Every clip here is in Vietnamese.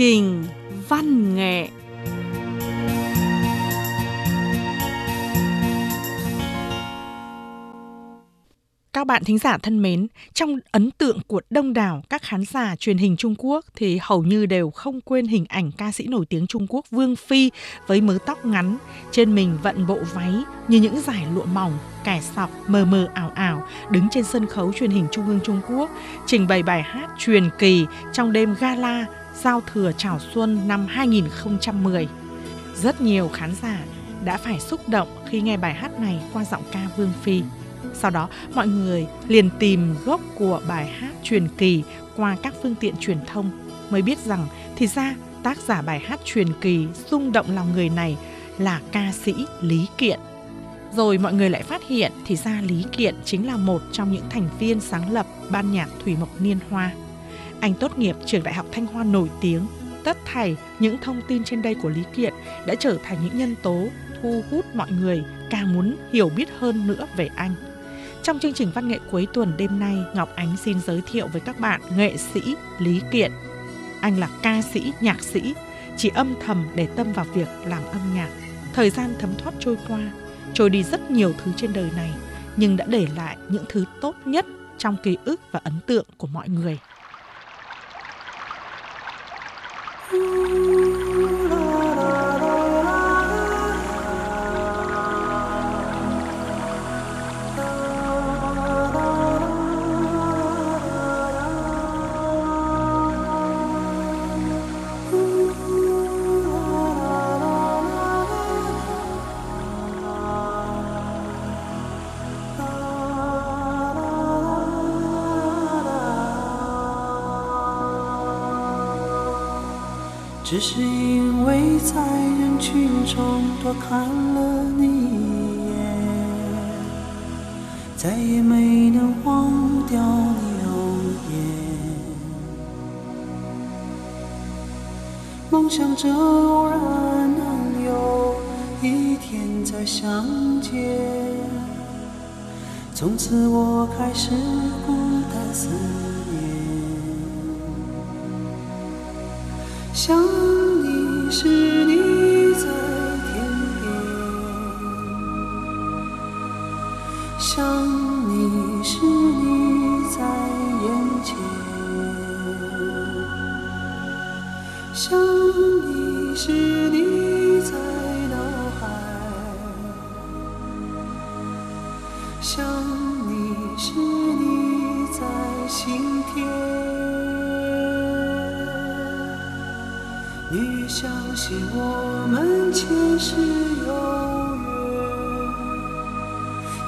trình văn nghệ. Các bạn thính giả thân mến, trong ấn tượng của đông đảo các khán giả truyền hình Trung Quốc thì hầu như đều không quên hình ảnh ca sĩ nổi tiếng Trung Quốc Vương Phi với mớ tóc ngắn, trên mình vận bộ váy như những giải lụa mỏng, kẻ sọc mờ mờ ảo ảo đứng trên sân khấu truyền hình Trung ương Trung Quốc trình bày bài hát truyền kỳ trong đêm gala giao thừa chào xuân năm 2010. Rất nhiều khán giả đã phải xúc động khi nghe bài hát này qua giọng ca Vương Phi. Sau đó, mọi người liền tìm gốc của bài hát truyền kỳ qua các phương tiện truyền thông mới biết rằng thì ra tác giả bài hát truyền kỳ rung động lòng người này là ca sĩ Lý Kiện. Rồi mọi người lại phát hiện thì ra Lý Kiện chính là một trong những thành viên sáng lập ban nhạc Thủy Mộc Niên Hoa. Anh tốt nghiệp trường đại học Thanh Hoa nổi tiếng. Tất thảy những thông tin trên đây của Lý Kiện đã trở thành những nhân tố thu hút mọi người càng muốn hiểu biết hơn nữa về anh. Trong chương trình văn nghệ cuối tuần đêm nay, Ngọc Ánh xin giới thiệu với các bạn nghệ sĩ Lý Kiện. Anh là ca sĩ, nhạc sĩ, chỉ âm thầm để tâm vào việc làm âm nhạc. Thời gian thấm thoát trôi qua, trôi đi rất nhiều thứ trên đời này, nhưng đã để lại những thứ tốt nhất trong ký ức và ấn tượng của mọi người. 只是因为在人群中多看了你一眼，再也没能忘掉你容颜。梦想着偶然能有一天再相见，从此我开始孤单思念。想你时，你相信我们前世有缘，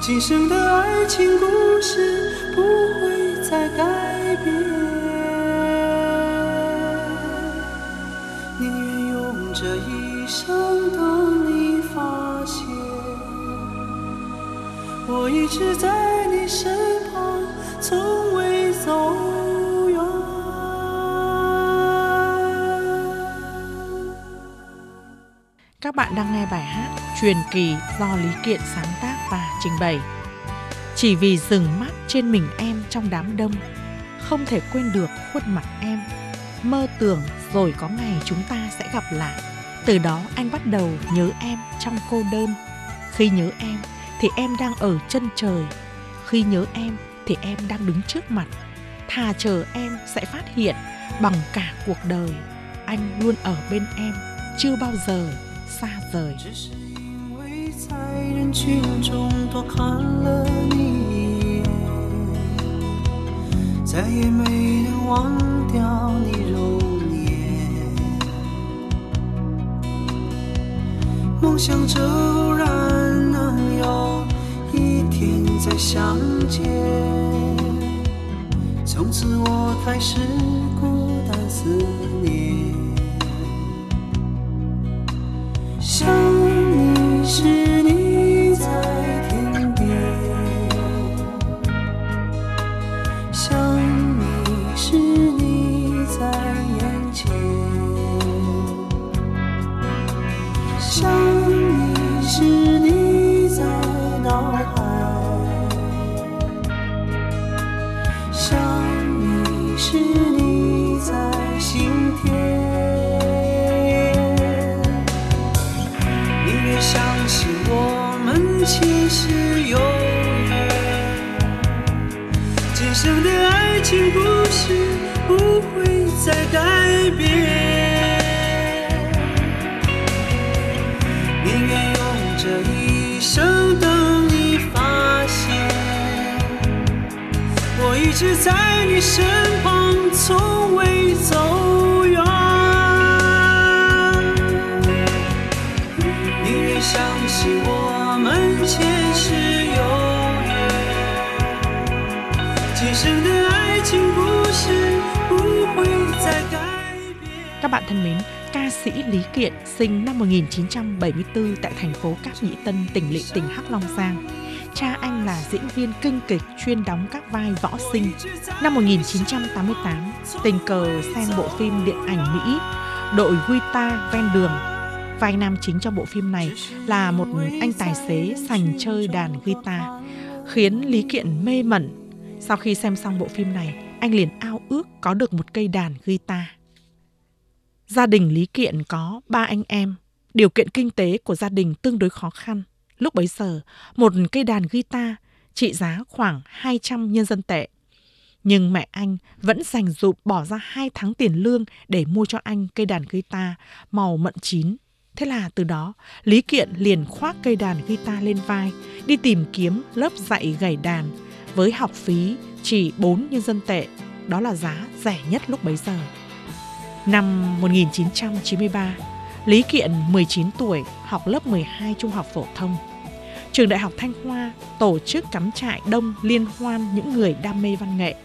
今生的爱情故事不会再改变。宁愿用这一生等你发现，我一直在你身 Các bạn đang nghe bài hát Truyền kỳ do Lý Kiện sáng tác và trình bày. Chỉ vì dừng mắt trên mình em trong đám đông, không thể quên được khuôn mặt em. Mơ tưởng rồi có ngày chúng ta sẽ gặp lại. Từ đó anh bắt đầu nhớ em trong cô đơn. Khi nhớ em thì em đang ở chân trời. Khi nhớ em thì em đang đứng trước mặt. Thà chờ em sẽ phát hiện bằng cả cuộc đời anh luôn ở bên em chưa bao giờ 啥子只是因为在人群中多看了你一眼再也没能忘掉你容颜梦想着偶然能有一天再相见。从此我开始孤单思念。想直在你身旁，从未走远。宁愿相信我们前世有缘，今生的爱情故事不会再改变。 Các bạn thân mến, ca sĩ Lý Kiện sinh năm 1974 tại thành phố Cát Nhĩ Tân, tỉnh Lị tỉnh Hắc Long Giang. Cha anh là diễn viên kinh kịch chuyên đóng các vai võ sinh. Năm 1988, tình cờ xem bộ phim điện ảnh Mỹ Đội Guitar ven đường. Vai nam chính trong bộ phim này là một anh tài xế sành chơi đàn guitar, khiến Lý Kiện mê mẩn. Sau khi xem xong bộ phim này, anh liền ao ước có được một cây đàn guitar. Gia đình Lý Kiện có ba anh em. Điều kiện kinh tế của gia đình tương đối khó khăn. Lúc bấy giờ, một cây đàn guitar trị giá khoảng 200 nhân dân tệ. Nhưng mẹ anh vẫn dành dụm bỏ ra 2 tháng tiền lương để mua cho anh cây đàn guitar màu mận chín. Thế là từ đó, Lý Kiện liền khoác cây đàn guitar lên vai, đi tìm kiếm lớp dạy gảy đàn với học phí chỉ 4 nhân dân tệ. Đó là giá rẻ nhất lúc bấy giờ. Năm 1993, Lý Kiện 19 tuổi, học lớp 12 trung học phổ thông. Trường Đại học Thanh Hoa tổ chức cắm trại đông liên hoan những người đam mê văn nghệ.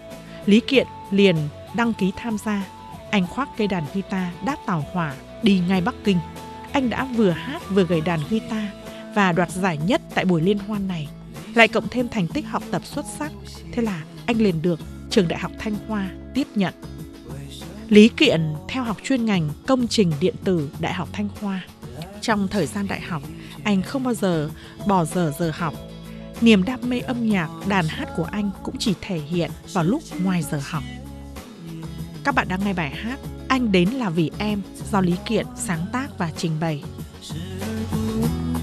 Lý Kiện liền đăng ký tham gia. Anh khoác cây đàn guitar đáp tàu hỏa đi ngay Bắc Kinh. Anh đã vừa hát vừa gảy đàn guitar và đoạt giải nhất tại buổi liên hoan này. Lại cộng thêm thành tích học tập xuất sắc, thế là anh liền được Trường Đại học Thanh Hoa tiếp nhận. Lý Kiện theo học chuyên ngành công trình điện tử Đại học Thanh Hoa. Trong thời gian đại học, anh không bao giờ bỏ giờ giờ học. Niềm đam mê âm nhạc, đàn hát của anh cũng chỉ thể hiện vào lúc ngoài giờ học. Các bạn đang nghe bài hát Anh đến là vì em do Lý Kiện sáng tác và trình bày.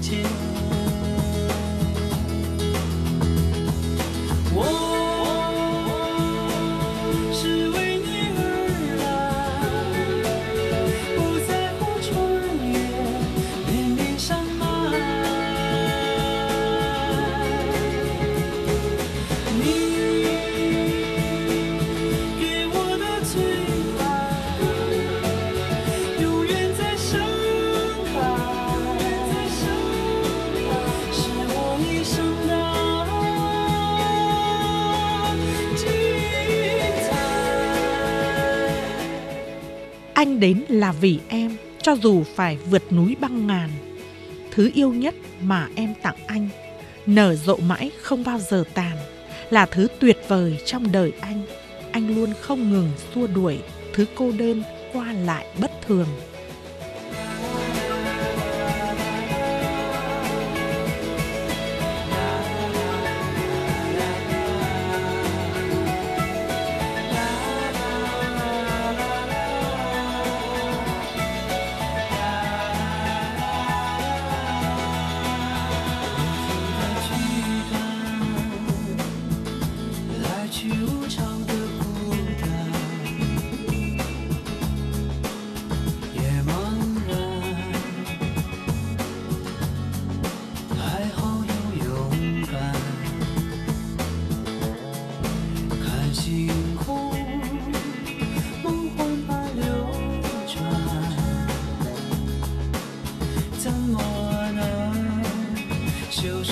视 Anh đến là vì em, cho dù phải vượt núi băng ngàn. Thứ yêu nhất mà em tặng anh, nở rộ mãi không bao giờ tàn, là thứ tuyệt vời trong đời anh. Anh luôn không ngừng xua đuổi thứ cô đơn qua lại bất thường. “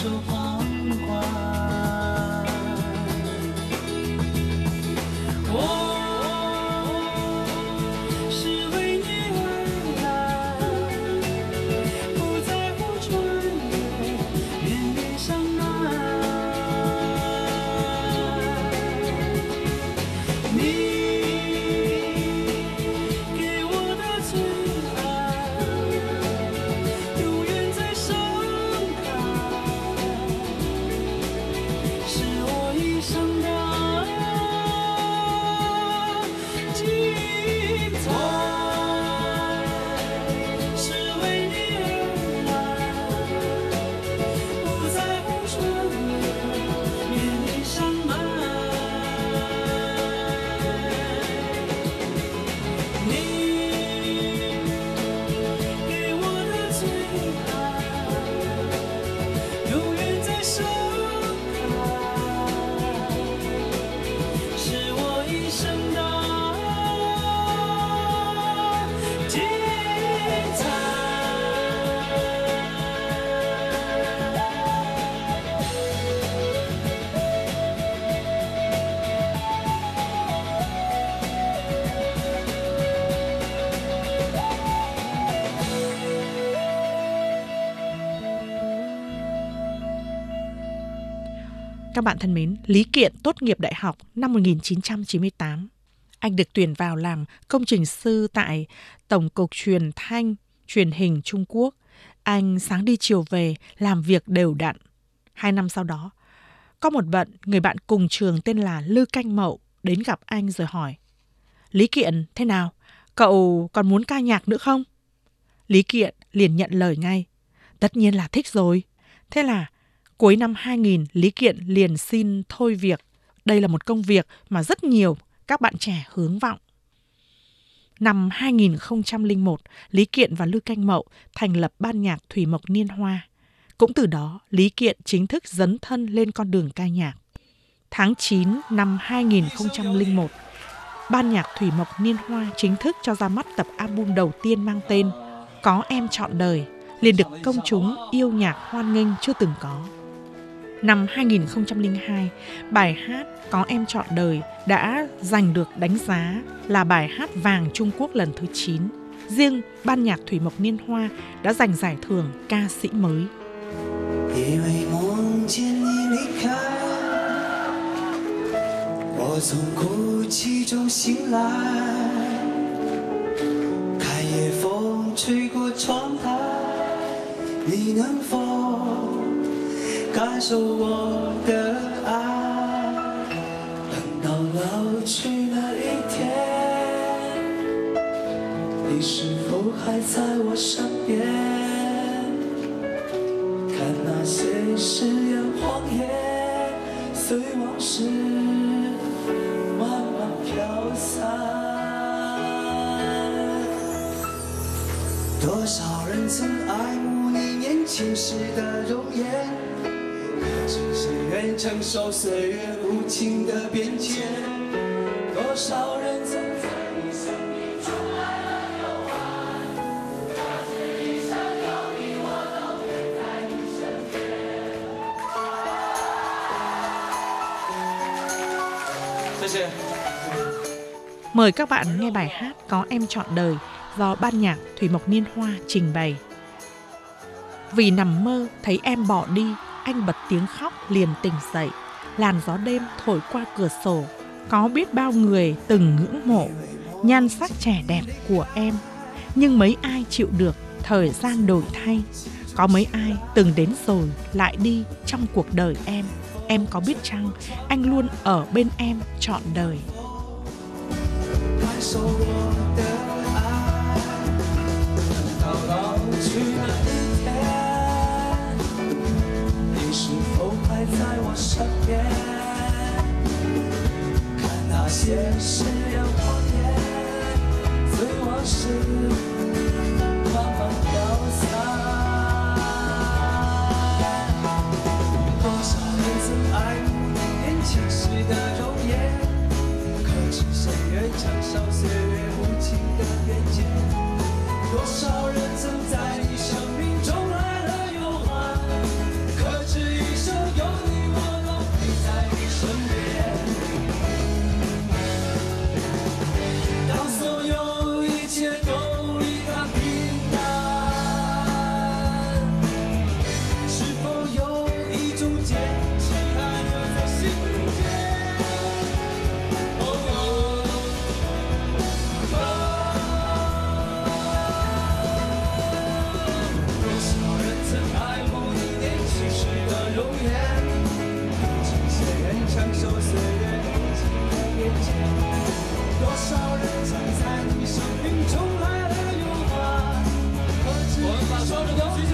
说谎话？” Các bạn thân mến, Lý Kiện tốt nghiệp đại học năm 1998. Anh được tuyển vào làm công trình sư tại Tổng cục Truyền thanh, Truyền hình Trung Quốc. Anh sáng đi chiều về, làm việc đều đặn. Hai năm sau đó, có một bận người bạn cùng trường tên là Lư Canh Mậu đến gặp anh rồi hỏi. Lý Kiện, thế nào? Cậu còn muốn ca nhạc nữa không? Lý Kiện liền nhận lời ngay. Tất nhiên là thích rồi. Thế là cuối năm 2000 Lý Kiện liền xin thôi việc. Đây là một công việc mà rất nhiều các bạn trẻ hướng vọng. Năm 2001, Lý Kiện và Lưu Canh Mậu thành lập ban nhạc Thủy Mộc Niên Hoa. Cũng từ đó, Lý Kiện chính thức dấn thân lên con đường ca nhạc. Tháng 9 năm 2001, ban nhạc Thủy Mộc Niên Hoa chính thức cho ra mắt tập album đầu tiên mang tên Có Em Chọn Đời, liền được công chúng yêu nhạc hoan nghênh chưa từng có. Năm 2002, bài hát Có Em Chọn Đời đã giành được đánh giá là bài hát vàng Trung Quốc lần thứ 9. Riêng ban nhạc Thủy Mộc Niên Hoa đã giành giải thưởng ca sĩ mới. 因为梦见你离开，我从哭泣中醒来，看夜风吹过窗台，你能否 感受我的爱？等到老去那一天，你是否还在我身边？看那些誓言谎言，随往事慢慢飘散。多少人曾爱慕你年轻时的容颜，可知谁愿承受岁月无情的变迁？多少人曾。Mời các bạn nghe bài hát Có Em Chọn Đời do ban nhạc Thủy Mộc Niên Hoa trình bày. Vì nằm mơ thấy em bỏ đi, anh bật tiếng khóc liền tỉnh dậy. Làn gió đêm thổi qua cửa sổ, có biết bao người từng ngưỡng mộ nhan sắc trẻ đẹp của em. Nhưng mấy ai chịu được thời gian đổi thay, có mấy ai từng đến rồi lại đi trong cuộc đời em. Em có biết chăng, anh luôn ở bên em trọn đời. 受我在我身边？看那些誓言谎言，随往事慢慢飘散。多少人曾爱慕你年轻时的容颜？可知谁愿承受岁月生命中来了又还。我们把所有的。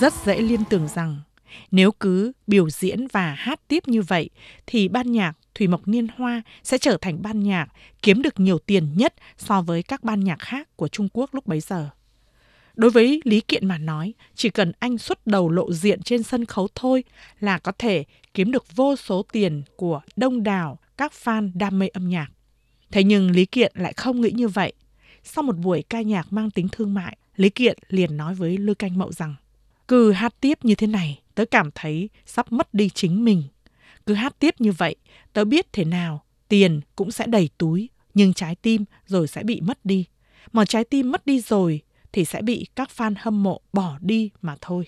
Rất dễ liên tưởng rằng nếu cứ biểu diễn và hát tiếp như vậy thì ban nhạc Thủy Mộc Niên Hoa sẽ trở thành ban nhạc kiếm được nhiều tiền nhất so với các ban nhạc khác của Trung Quốc lúc bấy giờ. Đối với Lý Kiện mà nói, chỉ cần anh xuất đầu lộ diện trên sân khấu thôi là có thể kiếm được vô số tiền của đông đảo các fan đam mê âm nhạc. Thế nhưng Lý Kiện lại không nghĩ như vậy. Sau một buổi ca nhạc mang tính thương mại, Lý Kiện liền nói với Lư Canh Mậu rằng cứ hát tiếp như thế này, tớ cảm thấy sắp mất đi chính mình. Cứ hát tiếp như vậy, tớ biết thế nào, tiền cũng sẽ đầy túi, nhưng trái tim rồi sẽ bị mất đi. Mà trái tim mất đi rồi thì sẽ bị các fan hâm mộ bỏ đi mà thôi.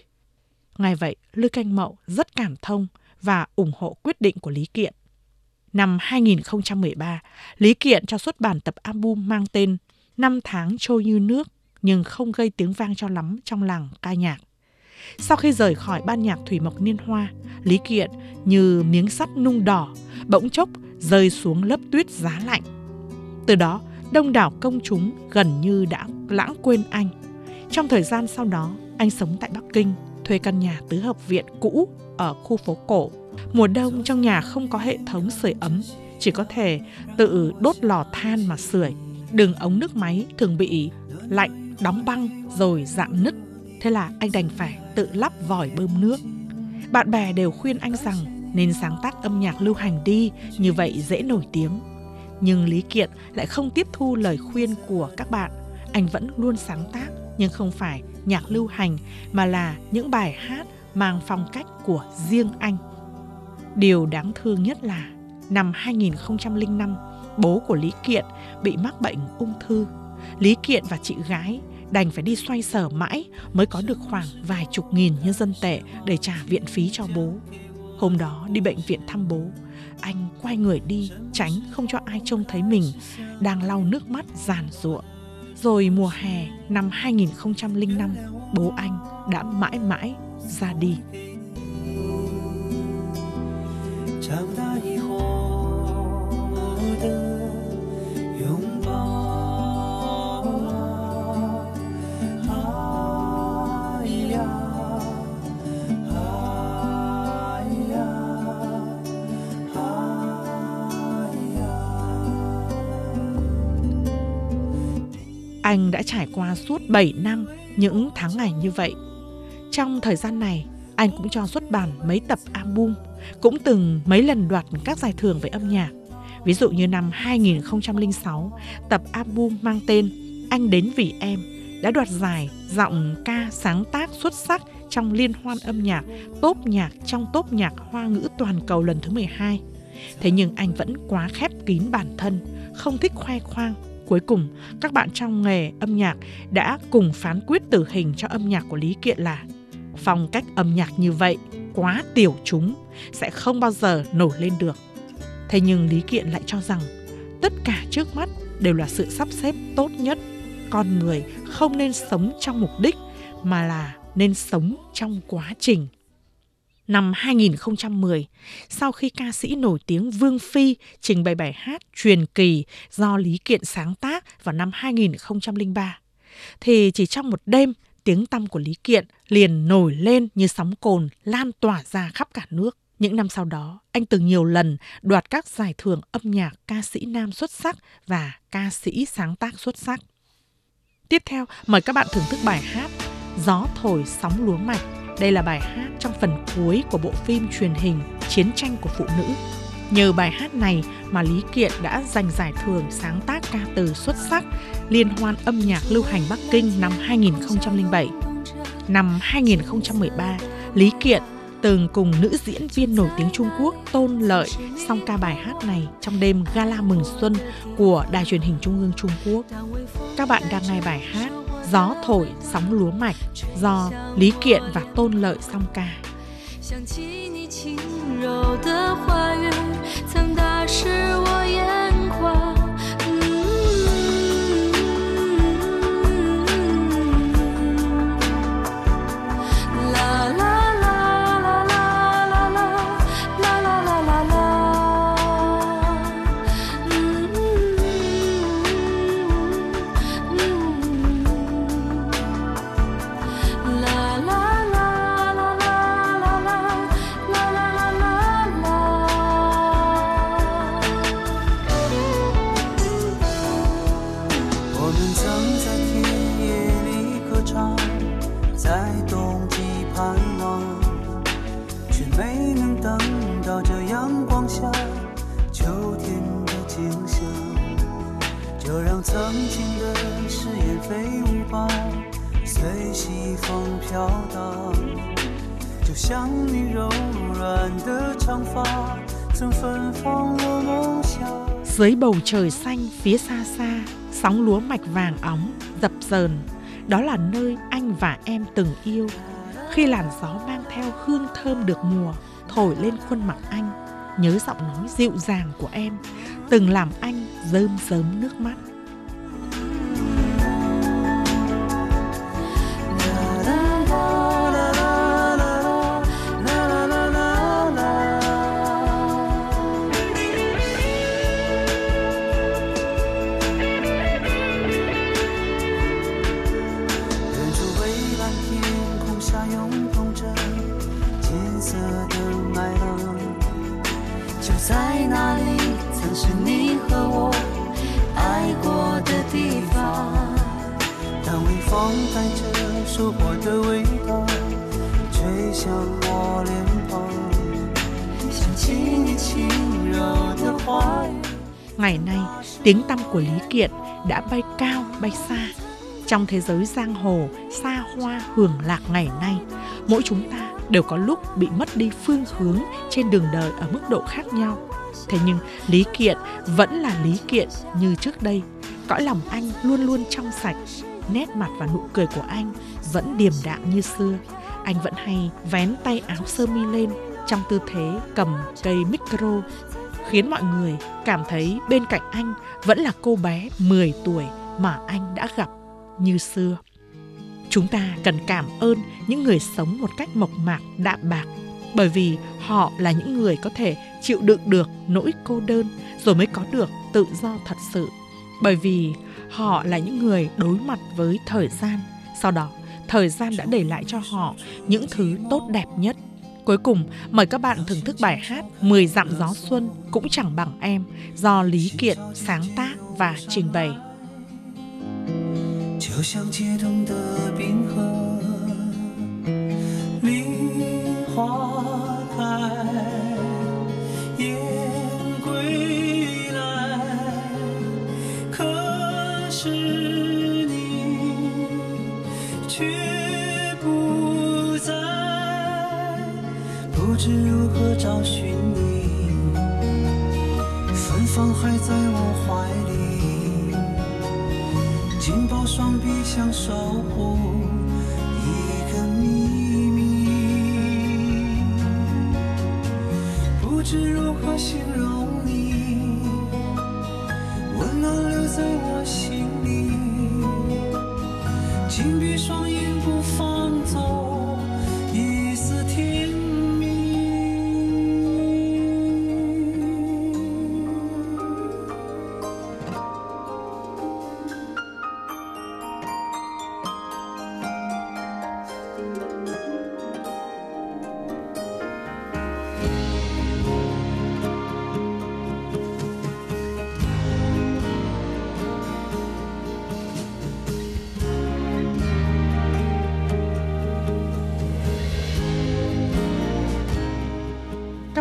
Ngay vậy, Lư Canh Mậu rất cảm thông và ủng hộ quyết định của Lý Kiện. Năm 2013, Lý Kiện cho xuất bản tập album mang tên Năm tháng trôi như nước nhưng không gây tiếng vang cho lắm trong làng ca nhạc. Sau khi rời khỏi ban nhạc Thủy Mộc Niên Hoa, Lý Kiện như miếng sắt nung đỏ, bỗng chốc rơi xuống lớp tuyết giá lạnh. Từ đó, đông đảo công chúng gần như đã lãng quên anh. Trong thời gian sau đó, anh sống tại Bắc Kinh, thuê căn nhà tứ hợp viện cũ ở khu phố cổ. Mùa đông trong nhà không có hệ thống sưởi ấm, chỉ có thể tự đốt lò than mà sưởi. Đường ống nước máy thường bị lạnh, đóng băng rồi dạn nứt. Thế là anh đành phải tự lắp vòi bơm nước. Bạn bè đều khuyên anh rằng nên sáng tác âm nhạc lưu hành đi, như vậy dễ nổi tiếng. Nhưng Lý Kiện lại không tiếp thu lời khuyên của các bạn. Anh vẫn luôn sáng tác, nhưng không phải nhạc lưu hành mà là những bài hát mang phong cách của riêng anh. Điều đáng thương nhất là năm 2005, bố của Lý Kiện bị mắc bệnh ung thư. Lý Kiện và chị gái đành phải đi xoay sở mãi mới có được khoảng vài chục nghìn nhân dân tệ để trả viện phí cho bố. Hôm đó đi bệnh viện thăm bố, anh quay người đi tránh không cho ai trông thấy mình đang lau nước mắt giàn ruộng. Rồi mùa hè năm 2005, bố anh đã mãi mãi ra đi. Anh đã trải qua suốt 7 năm những tháng ngày như vậy. Trong thời gian này, anh cũng cho xuất bản mấy tập album, cũng từng mấy lần đoạt các giải thưởng về âm nhạc. Ví dụ như năm 2006, tập album mang tên Anh đến vì em đã đoạt giải giọng ca sáng tác xuất sắc trong liên hoan âm nhạc tốt nhạc trong tốt nhạc hoa ngữ toàn cầu lần thứ 12. Thế nhưng anh vẫn quá khép kín bản thân, không thích khoe khoang Cuối cùng, các bạn trong nghề âm nhạc đã cùng phán quyết tử hình cho âm nhạc của Lý Kiện là phong cách âm nhạc như vậy quá tiểu chúng sẽ không bao giờ nổi lên được. Thế nhưng Lý Kiện lại cho rằng tất cả trước mắt đều là sự sắp xếp tốt nhất. Con người không nên sống trong mục đích mà là nên sống trong quá trình. Năm 2010, sau khi ca sĩ nổi tiếng Vương Phi trình bày bài hát truyền kỳ do Lý Kiện sáng tác vào năm 2003, thì chỉ trong một đêm, tiếng tăm của Lý Kiện liền nổi lên như sóng cồn lan tỏa ra khắp cả nước. Những năm sau đó, anh từng nhiều lần đoạt các giải thưởng âm nhạc ca sĩ nam xuất sắc và ca sĩ sáng tác xuất sắc. Tiếp theo, mời các bạn thưởng thức bài hát Gió thổi sóng lúa mạch đây là bài hát trong phần cuối của bộ phim truyền hình Chiến tranh của phụ nữ. Nhờ bài hát này mà Lý Kiện đã giành giải thưởng sáng tác ca từ xuất sắc Liên hoan âm nhạc lưu hành Bắc Kinh năm 2007. Năm 2013, Lý Kiện từng cùng nữ diễn viên nổi tiếng Trung Quốc Tôn Lợi song ca bài hát này trong đêm gala mừng xuân của Đài truyền hình Trung ương Trung Quốc. Các bạn đang nghe bài hát Gió thổi sóng lúa mạch do Lý Kiện và Tôn Lợi song ca. 想起你轻柔的花语，曾打湿我 飞舞吧，随西风飘荡。就像你柔软的长发，曾芬芳了梦想。Dưới bầu trời xanh phía xa xa, sóng lúa mạch vàng óng dập dờn. Đó là nơi anh và em từng yêu. Khi làn gió mang theo hương thơm được mùa thổi lên khuôn mặt anh, nhớ giọng nói dịu dàng của em, từng làm anh rơm rớm nước mắt. Ngày nay, tiếng tăm của Lý Kiện đã bay cao bay xa. Trong thế giới giang hồ, xa hoa hưởng lạc ngày nay, mỗi chúng ta đều có lúc bị mất đi phương hướng trên đường đời ở mức độ khác nhau. Thế nhưng Lý Kiện vẫn là Lý Kiện như trước đây. Cõi lòng anh luôn luôn trong sạch, nét mặt và nụ cười của anh vẫn điềm đạm như xưa. Anh vẫn hay vén tay áo sơ mi lên trong tư thế cầm cây micro khiến mọi người cảm thấy bên cạnh anh vẫn là cô bé 10 tuổi mà anh đã gặp như xưa. Chúng ta cần cảm ơn những người sống một cách mộc mạc, đạm bạc bởi vì họ là những người có thể chịu đựng được nỗi cô đơn rồi mới có được tự do thật sự. Bởi vì họ là những người đối mặt với thời gian, sau đó thời gian đã để lại cho họ những thứ tốt đẹp nhất Cuối cùng, mời các bạn thưởng thức bài hát 10 dặm gió xuân cũng chẳng bằng em do Lý Kiện sáng tác và trình bày. 就像解冻的冰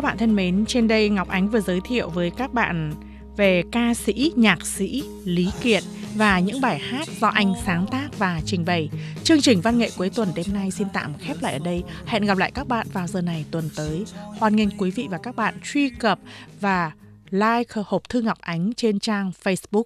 Các bạn thân mến, trên đây Ngọc Ánh vừa giới thiệu với các bạn về ca sĩ, nhạc sĩ Lý Kiện và những bài hát do anh sáng tác và trình bày. Chương trình văn nghệ cuối tuần đêm nay xin tạm khép lại ở đây. Hẹn gặp lại các bạn vào giờ này tuần tới. Hoan nghênh quý vị và các bạn truy cập và like hộp thư Ngọc Ánh trên trang Facebook.